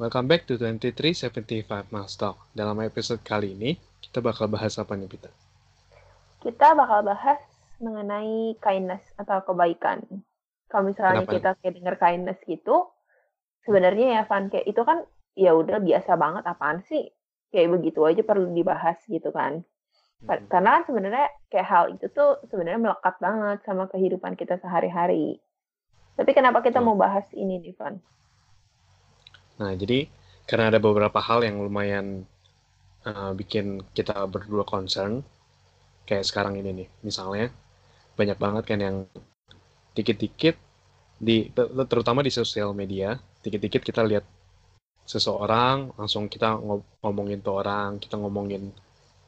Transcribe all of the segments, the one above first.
Welcome back to 2375 Miles Talk. Dalam episode kali ini, kita bakal bahas apa nih, Pita? Kita bakal bahas mengenai kindness atau kebaikan. Kalau misalnya Kenapa? kita kayak denger kindness gitu, sebenarnya ya Van kayak itu kan ya udah biasa banget apaan sih? Kayak begitu aja perlu dibahas gitu kan. Hmm. Karena kan sebenarnya kayak hal itu tuh sebenarnya melekat banget sama kehidupan kita sehari-hari. Tapi kenapa kita Betul. mau bahas ini nih, Van? Nah, jadi karena ada beberapa hal yang lumayan uh, bikin kita berdua concern, kayak sekarang ini nih, misalnya banyak banget kan yang dikit-dikit di ter- terutama di sosial media, dikit-dikit kita lihat seseorang, langsung kita ngo- ngomongin tuh orang, kita ngomongin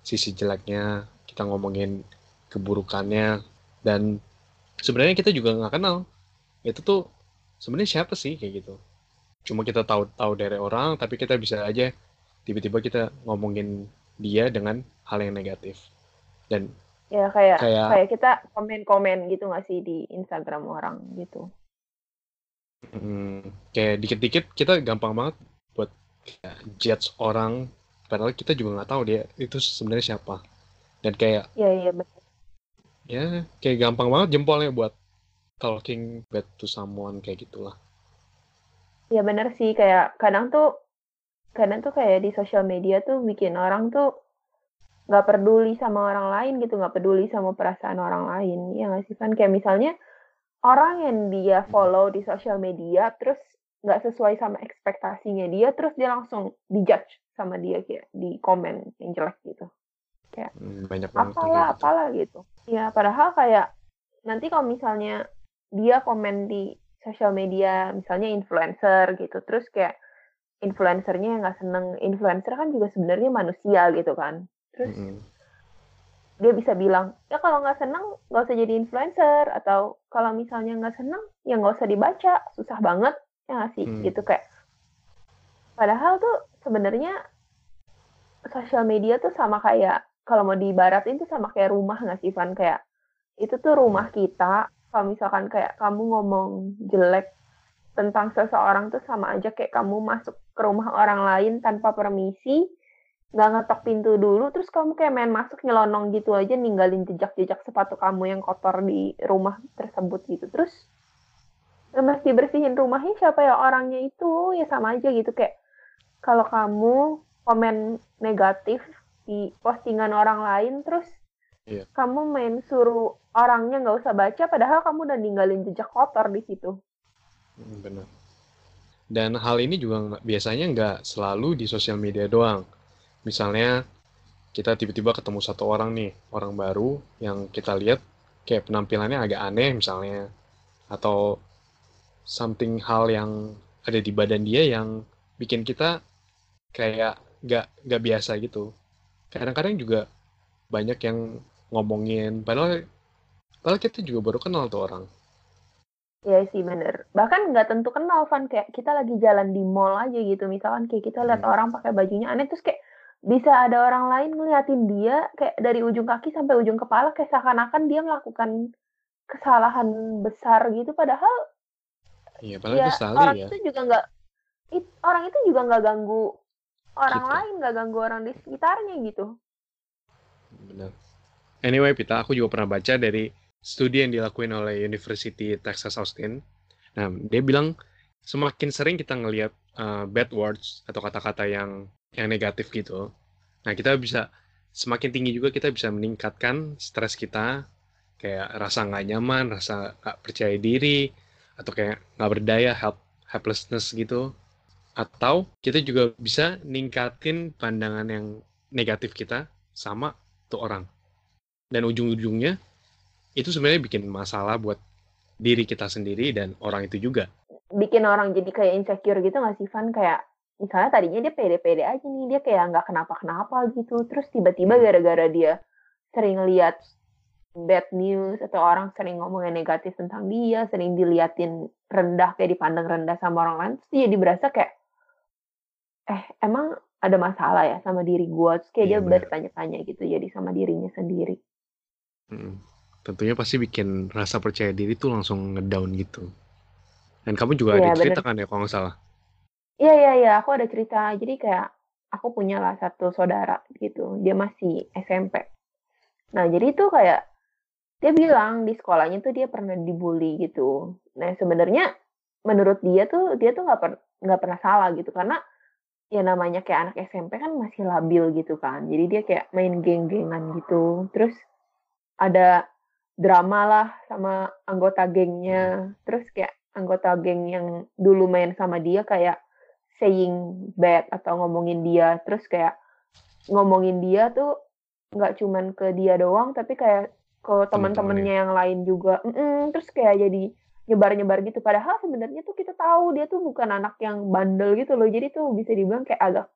sisi jeleknya, kita ngomongin keburukannya, dan sebenarnya kita juga nggak kenal itu tuh sebenarnya siapa sih kayak gitu. Cuma kita tahu tahu dari orang, tapi kita bisa aja tiba-tiba kita ngomongin dia dengan hal yang negatif. Dan Ya kayak Kayak- kayak kita komen-komen gitu nggak sih di Instagram orang gitu. mm, kayak dikit-dikit kita gampang banget buat kayak judge orang, padahal kita juga nggak tahu dia itu sebenarnya siapa. Dan kayak Iya iya betul. ya kayak gampang banget jempolnya buat talking bad to someone kayak gitulah. Ya bener sih kayak kadang tuh kadang tuh kayak di sosial media tuh bikin orang tuh nggak peduli sama orang lain gitu nggak peduli sama perasaan orang lain ya nggak sih kan kayak misalnya orang yang dia follow di sosial media terus nggak sesuai sama ekspektasinya dia terus dia langsung dijudge sama dia kayak di komen yang jelek gitu. Hmm, banyak banget apalah kayak gitu. apalah gitu. Ya padahal kayak nanti kalau misalnya dia komen di sosial media misalnya influencer gitu. Terus kayak influencernya yang nggak seneng. Influencer kan juga sebenarnya manusia gitu kan. Terus Mm-mm. dia bisa bilang ya kalau nggak seneng nggak usah jadi influencer. Atau kalau misalnya nggak seneng ya nggak usah dibaca. Susah banget. Ya nggak sih? Hmm. gitu kayak padahal tuh sebenarnya sosial media tuh sama kayak kalau mau diibaratin tuh sama kayak rumah nggak sih Van? Kayak itu tuh rumah kita kalau misalkan kayak kamu ngomong jelek tentang seseorang tuh sama aja kayak kamu masuk ke rumah orang lain tanpa permisi nggak ngetok pintu dulu terus kamu kayak main masuk nyelonong gitu aja ninggalin jejak-jejak sepatu kamu yang kotor di rumah tersebut gitu. Terus nggak mesti bersihin rumahnya siapa ya orangnya itu? Ya sama aja gitu kayak kalau kamu komen negatif di postingan orang lain terus Iya. kamu main suruh orangnya nggak usah baca padahal kamu udah ninggalin jejak kotor di situ Mm, Benar. Dan hal ini juga biasanya nggak selalu di sosial media doang. Misalnya kita tiba-tiba ketemu satu orang nih, orang baru yang kita lihat kayak penampilannya agak aneh misalnya, atau something hal yang ada di badan dia yang bikin kita kayak nggak nggak biasa gitu. Kadang-kadang juga banyak yang ngomongin, padahal padahal kita juga baru kenal tuh orang. Iya sih bener. Bahkan nggak tentu kenal Van kayak kita lagi jalan di mall aja gitu. Misalkan kayak kita lihat Hmm. orang pakai bajunya aneh terus kayak bisa ada orang lain ngeliatin dia kayak dari ujung kaki sampai ujung kepala kayak seakan-akan dia melakukan kesalahan besar gitu padahal Iya, padahal ya itu orang ya. itu juga nggak it- orang itu juga nggak ganggu orang Kita. lain nggak ganggu orang di sekitarnya gitu. Benar. Anyway, Pita, aku juga pernah baca dari studi yang dilakuin oleh University Texas Austin. Nah, dia bilang semakin sering kita ngelihat uh, bad words atau kata-kata yang yang negatif gitu, nah kita bisa semakin tinggi juga kita bisa meningkatkan stres kita, kayak rasa nggak nyaman, rasa nggak percaya diri, atau kayak nggak berdaya, help, helplessness gitu. Atau kita juga bisa ningkatin pandangan yang negatif kita sama tuh orang. Dan ujung-ujungnya itu sebenarnya bikin masalah buat diri kita sendiri dan orang itu juga. bikin orang jadi kayak insecure gitu nggak sih Van? Kayak misalnya tadinya dia pede-pede aja nih dia kayak nggak kenapa-kenapa gitu. Terus tiba-tiba Hmm. gara-gara dia sering lihat bad news atau orang sering ngomongin negatif tentang dia sering diliatin rendah kayak dipandang rendah sama orang lain terus dia jadi berasa kayak eh emang ada masalah ya sama diri gua? Terus kayak Iya, dia bertanya-tanya gitu jadi sama dirinya sendiri Tentunya pasti bikin rasa percaya diri tuh langsung ngedown gitu. Dan kamu juga Iya, ada bener. cerita kan ya kalau nggak salah. Iya iya iya, aku ada cerita. Jadi kayak aku punya lah satu saudara gitu, dia masih SMP. Nah, jadi itu kayak dia bilang di sekolahnya tuh dia pernah dibully gitu. Nah, sebenarnya menurut dia tuh dia tuh nggak per nggak pernah salah gitu karena ya namanya kayak anak SMP kan masih labil gitu kan. Jadi dia kayak main geng-gengan gitu. Terus ada drama lah sama anggota gengnya. Terus kayak anggota geng yang dulu main sama dia kayak saying bad atau ngomongin dia. Terus kayak ngomongin dia tuh nggak cuman ke dia doang tapi kayak ke teman-temannya yang lain juga. Mm -mm, terus kayak jadi nyebar-nyebar gitu. Padahal sebenarnya tuh kita tahu dia tuh bukan anak yang bandel gitu loh. Jadi tuh bisa dibilang kayak agak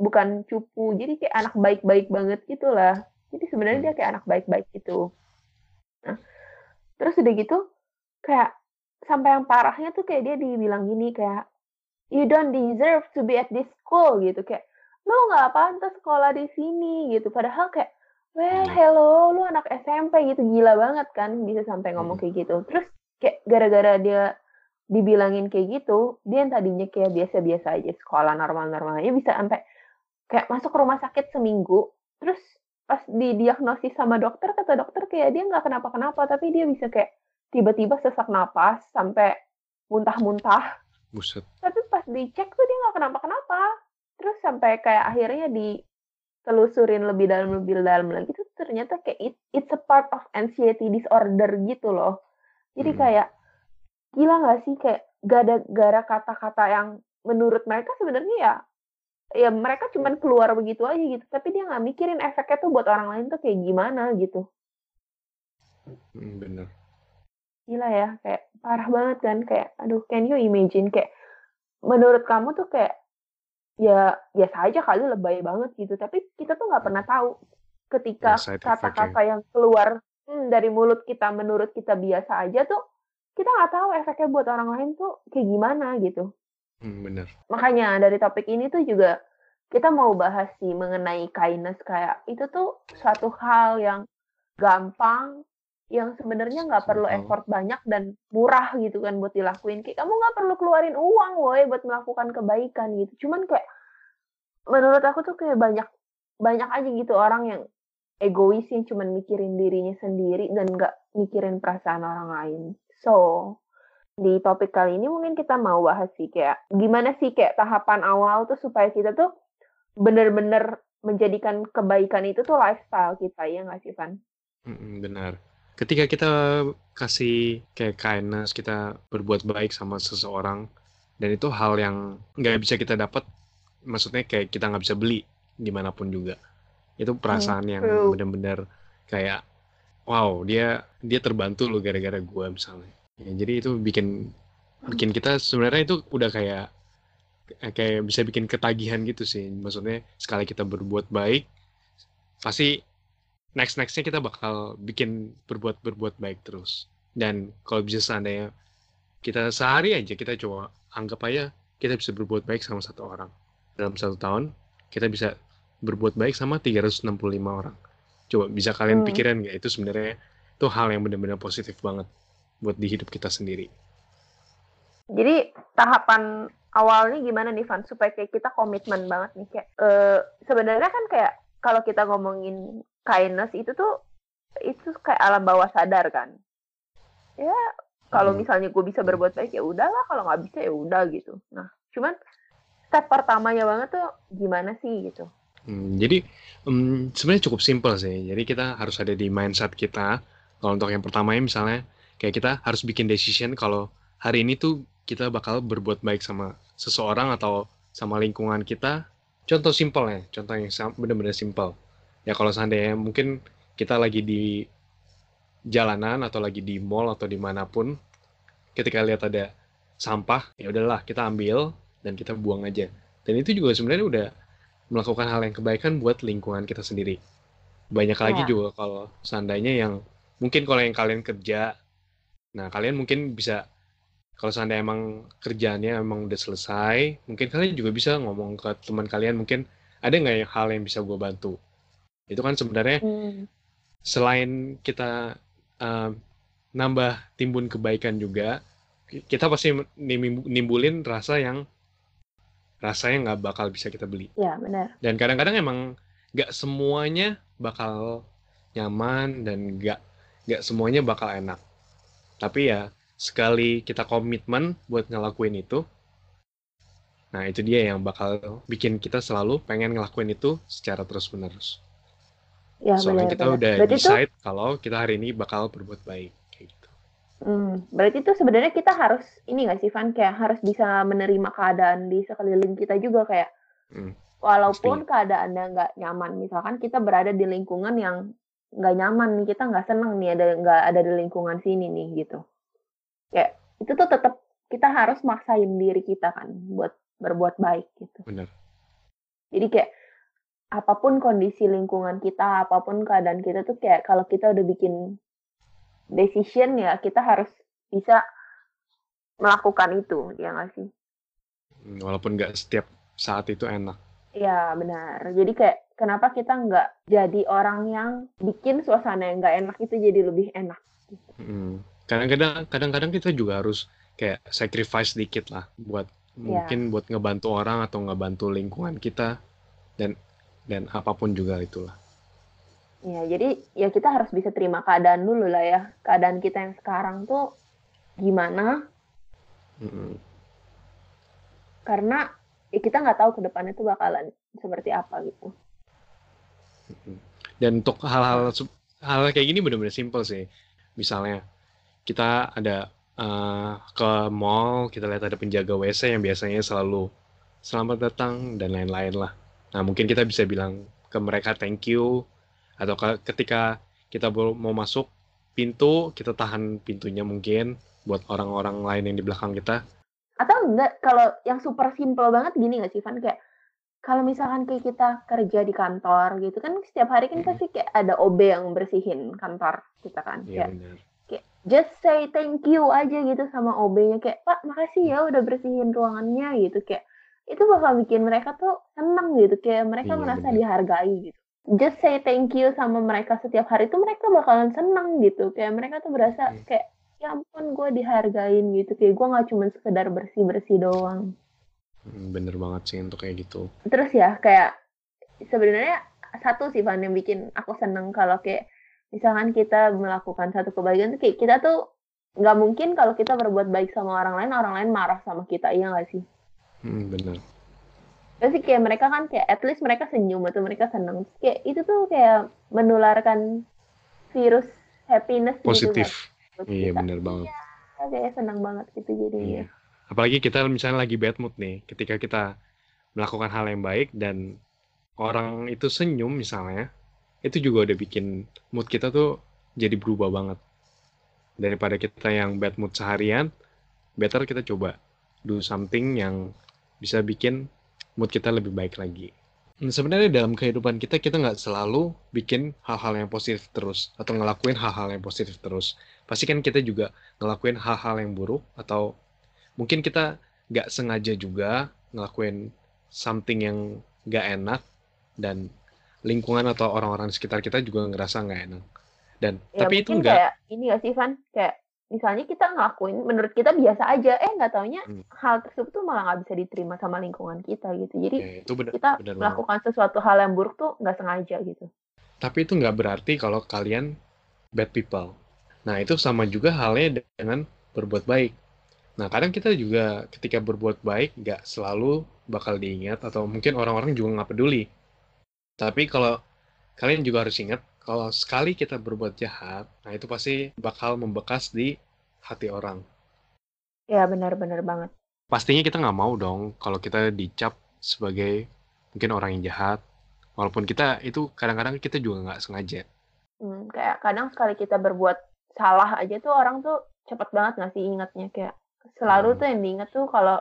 bukan cupu. Jadi kayak anak baik-baik banget gitu lah jadi sebenarnya dia kayak anak baik-baik gitu. Nah terus udah gitu kayak sampai yang parahnya tuh kayak dia dibilang gini kayak you don't deserve to be at this school gitu. Kayak lo nggak pantas sekolah di sini gitu. Padahal kayak well hello lu anak SMP gitu. Gila banget kan bisa sampai ngomong kayak gitu. Terus kayak gara-gara dia dibilangin kayak gitu dia yang tadinya kayak biasa-biasa aja sekolah normal-normal aja bisa sampai kayak masuk rumah sakit seminggu. Terus pas didiagnosis sama dokter kata dokter kayak dia nggak kenapa-kenapa tapi dia bisa kayak tiba-tiba sesak napas sampai muntah-muntah Buset. Tapi pas dicek tuh dia nggak kenapa-kenapa. Terus sampai kayak akhirnya ditelusurin lebih dalam lebih dalam lagi tuh ternyata kayak it, it's a part of anxiety disorder gitu loh. Jadi hmm. kayak gila nggak sih kayak gak ada gara kata-kata yang menurut mereka sebenarnya ya ya mereka cuman keluar begitu aja gitu. Tapi dia nggak mikirin efeknya tuh buat orang lain tuh kayak gimana gitu. Hmm, bener. Gila ya, kayak parah banget kan, kayak aduh can you imagine? Kayak menurut kamu tuh kayak ya biasa aja kali lebay banget gitu, tapi kita tuh nggak pernah tahu ketika ya, kata-kata yang keluar hmm, dari mulut kita menurut kita biasa aja tuh kita nggak tahu efeknya buat orang lain tuh kayak gimana gitu. Hmm, bener. Makanya dari topik ini tuh juga kita mau bahas sih mengenai kindness kayak itu tuh suatu hal yang gampang yang sebenarnya nggak perlu effort banyak dan murah gitu kan buat dilakuin. Kayak kamu nggak perlu keluarin uang woi buat melakukan kebaikan gitu. Cuman kayak menurut aku tuh kayak banyak banyak aja gitu orang yang egois yang cuman mikirin dirinya sendiri dan nggak mikirin perasaan orang lain. So, di topik kali ini mungkin kita mau bahas sih kayak gimana sih kayak tahapan awal tuh supaya kita tuh bener-bener menjadikan kebaikan itu tuh lifestyle kita ya nggak sih Van? benar ketika kita kasih kayak kindness, kita berbuat baik sama seseorang, dan itu hal yang nggak bisa kita dapat, maksudnya kayak kita nggak bisa beli di mana pun juga. Itu perasaan yang benar-benar kayak, wow dia dia terbantu loh gara-gara gue misalnya. Ya, jadi itu bikin bikin kita sebenarnya itu udah kayak kayak bisa bikin ketagihan gitu sih. Maksudnya sekali kita berbuat baik, pasti next nextnya kita bakal bikin berbuat berbuat baik terus. Dan kalau bisa seandainya kita sehari aja kita coba anggap aja kita bisa berbuat baik sama satu orang. Dalam satu tahun kita bisa berbuat baik sama 365 orang. Coba bisa kalian hmm. pikirin nggak? Itu sebenarnya itu hal yang benar-benar positif banget buat di hidup kita sendiri. Jadi tahapan awalnya gimana nih Van? Supaya kayak kita komitmen banget nih kayak uh, sebenarnya kan kayak kalau kita ngomongin kindness itu tuh itu kayak alam bawah sadar kan? Ya kalau hmm. misalnya gue bisa berbuat baik ya udahlah. Kalau nggak bisa ya udah gitu. Nah cuman step pertamanya banget tuh gimana sih gitu? Hmm, jadi um, sebenarnya cukup simpel sih. Jadi kita harus ada di mindset kita. Kalau untuk yang pertamanya misalnya kayak kita harus bikin decision kalau hari ini tuh kita bakal berbuat baik sama seseorang atau sama lingkungan kita. Contoh simpel ya contoh yang benar-benar simpel. Ya kalau seandainya mungkin kita lagi di jalanan atau lagi di mall atau di mana pun ketika lihat ada sampah ya udahlah kita ambil dan kita buang aja. Dan itu juga sebenarnya udah melakukan hal yang kebaikan buat lingkungan kita sendiri. Banyak lagi ya. juga kalau seandainya yang mungkin kalau yang kalian kerja nah kalian mungkin bisa kalau seandainya emang kerjaannya emang udah selesai mungkin kalian juga bisa ngomong ke teman kalian mungkin ada nggak hal yang bisa gue bantu itu kan sebenarnya hmm. selain kita uh, nambah timbun kebaikan juga, kita pasti nimbulin rasa yang rasanya nggak bakal bisa kita beli. Ya, benar. Dan kadang-kadang emang nggak semuanya bakal nyaman dan nggak nggak semuanya bakal enak. Tapi ya sekali kita komitmen buat ngelakuin itu, nah itu dia yang bakal bikin kita selalu pengen ngelakuin itu secara terus-menerus. Ya, Soalnya benar, kita benar. udah Berarti itu decide kalau kita hari ini bakal berbuat baik. Kayak gitu. Hmm, berarti itu sebenarnya kita harus ini nggak sih Van kayak harus bisa menerima keadaan di sekeliling kita juga kayak Hmm, walaupun keadaannya nggak nyaman misalkan kita berada di lingkungan yang nggak nyaman nih kita nggak seneng nih ada nggak ada di lingkungan sini nih gitu kayak itu tuh tetap kita harus maksain diri kita kan buat berbuat baik gitu bener. jadi kayak apa pun kondisi lingkungan kita apa pun keadaan kita tuh kayak kalau kita udah bikin decision ya kita harus bisa melakukan itu ya nggak sih Walaupun nggak setiap saat itu enak. Iya benar. Jadi kayak kenapa kita nggak jadi orang yang bikin suasana yang nggak enak itu jadi lebih enak. Hmm. Kadang-kadang kadang-kadang kita juga harus kayak sacrifice dikit lah buat Iya. mungkin buat ngebantu orang atau ngebantu lingkungan kita dan dan apa pun juga itulah. Ya jadi ya kita harus bisa terima keadaan dulu lah ya. Keadaan kita yang sekarang tuh gimana? Mm-mm. Karena ya kita nggak tahu ke depannya tuh bakalan seperti apa gitu. Dan untuk hal-hal hal kayak gini bener-bener simple sih. Misalnya kita ada eh, ke mall, kita lihat ada penjaga WC yang biasanya selalu selamat datang dan lain-lain lah. Nah, mungkin kita bisa bilang ke mereka thank you atau ke- ketika kita mau masuk pintu, kita tahan pintunya mungkin buat orang-orang lain yang di belakang kita. Atau enggak kalau yang super simple banget gini nggak sih Van kayak kalau misalkan kayak kita kerja di kantor gitu kan setiap hari kan pasti kayak ada OB yang bersihin kantor kita kan. Iya Kayak benar. kayak just say thank you aja gitu sama OB-nya kayak Pak makasih ya udah bersihin ruangannya gitu kayak itu bakal bikin mereka tuh seneng gitu kayak mereka Iya, merasa bener. dihargai gitu just say thank you sama mereka setiap hari itu mereka bakalan seneng gitu kayak mereka tuh berasa Hmm. kayak ya ampun gue dihargain gitu kayak gue nggak cuma sekedar bersih bersih doang Bener banget sih untuk kayak gitu. terus ya kayak sebenarnya satu sih Van yang bikin aku seneng kalau kayak misalkan kita melakukan satu kebaikan tuh kayak kita tuh nggak mungkin kalau kita berbuat baik sama orang lain orang lain marah sama kita iya nggak sih Hmm, bener. Terus kayak mereka kan kayak at least mereka senyum atau mereka seneng Terus kayak itu tuh kayak menularkan virus happiness gitu Positif. kan buat Iya bener banget. Iya, kayak seneng banget gitu jadinya Iya. Apalagi kita misalnya lagi bad mood nih, ketika kita melakukan hal yang baik dan orang itu senyum misalnya, itu juga udah bikin mood kita tuh jadi berubah banget. Daripada kita yang bad mood seharian, better kita coba do something yang bisa bikin mood kita lebih baik lagi. Hmm, Sebenarnya dalam kehidupan kita, kita nggak selalu bikin hal-hal yang positif terus, atau ngelakuin hal-hal yang positif terus. Pasti kan kita juga ngelakuin hal-hal yang buruk, atau mungkin kita nggak sengaja juga ngelakuin something yang nggak enak dan lingkungan atau orang-orang di sekitar kita juga ngerasa nggak enak. Dan ya tapi itu mungkin nggak kayak ini gak sih Van? Kayak misalnya kita ngelakuin menurut kita biasa aja. Eh nggak taunya Hmm. hal tersebut tuh malah nggak bisa diterima sama lingkungan kita gitu. Jadi ya, itu benar kita banget. melakukan sesuatu hal yang buruk tuh nggak sengaja gitu. Tapi itu nggak berarti kalau kalian bad people. Nah itu sama juga halnya dengan berbuat baik nah kadang kita juga ketika berbuat baik nggak selalu bakal diingat atau mungkin orang-orang juga nggak peduli tapi kalau kalian juga harus ingat kalau sekali kita berbuat jahat, nah itu pasti bakal membekas di hati orang. ya benar-benar banget Pastinya kita nggak mau dong kalau kita dicap sebagai mungkin orang yang jahat. Walaupun kita itu kadang-kadang kita juga nggak sengaja. Hmm, kayak kadang sekali kita berbuat salah aja tuh orang tuh cepet banget nggak sih ingatnya kayak selalu Hmm. tuh yang diingat tuh kalau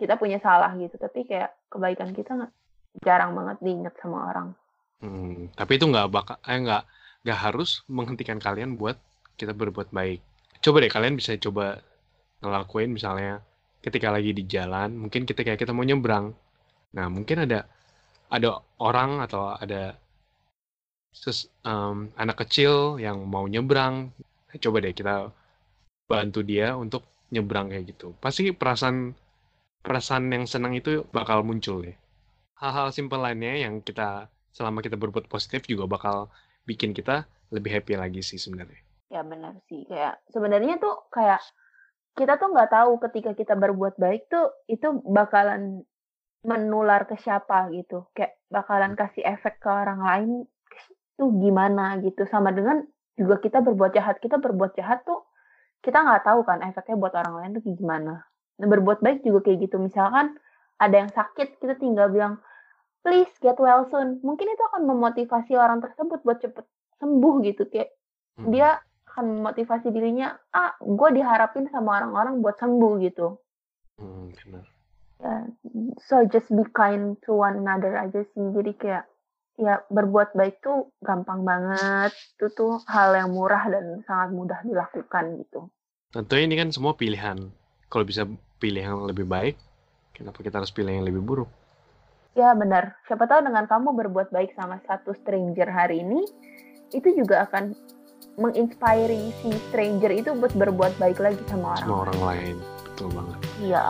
kita punya salah gitu tapi kayak kebaikan kita nggak jarang banget diingat sama orang Hmm, tapi itu nggak bakal, eh nggak nggak harus menghentikan kalian buat kita berbuat baik. Coba deh kalian bisa coba ngelakuin misalnya ketika lagi di jalan, mungkin ketika kita mau nyebrang, nah mungkin ada ada orang atau ada ses- em, anak kecil yang mau nyebrang, coba deh kita bantu dia untuk nyebrang kayak gitu. Pasti perasaan perasaan yang senang itu bakal muncul deh. Hal-hal simpel lainnya yang kita selama kita berbuat positif juga bakal bikin kita lebih happy lagi sih sebenarnya. Ya benar sih. Kayak sebenarnya tuh kayak kita tuh nggak tahu ketika kita berbuat baik tuh itu bakalan menular ke siapa gitu. Kayak bakalan kasih efek ke orang lain tuh gimana gitu. Sama dengan juga kita berbuat jahat. Kita berbuat jahat tuh kita nggak tahu kan efeknya buat orang lain tuh gimana. Nah, berbuat baik juga kayak gitu. Misalkan ada yang sakit, kita tinggal bilang, please get well soon. Mungkin itu akan memotivasi orang tersebut buat cepet sembuh gitu. Kayak hmm. dia akan memotivasi dirinya, ah, gue diharapin sama orang-orang buat sembuh gitu. Hmm, benar. Ya, so just be kind to one another aja sih. Jadi kayak ya berbuat baik tuh gampang banget. Itu tuh hal yang murah dan sangat mudah dilakukan gitu. Tentunya ini kan semua pilihan. Kalau bisa pilih yang lebih baik, kenapa kita harus pilih yang lebih buruk? Ya benar. Siapa tahu dengan kamu berbuat baik sama satu stranger hari ini, itu juga akan menginspirasi si stranger itu buat berbuat baik lagi sama orang. Sama orang lain, betul banget. Iya.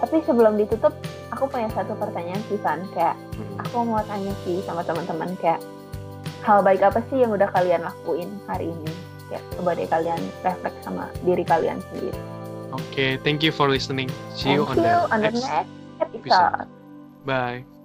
Tapi sebelum ditutup, aku punya satu pertanyaan sih Van. Kayak hmm. aku mau tanya sih sama teman-teman kayak hal baik apa sih yang udah kalian lakuin hari ini? Ya, coba deh kalian refleks sama diri kalian sendiri. Okay, thank you for listening. See you on the on the next episode. Bye.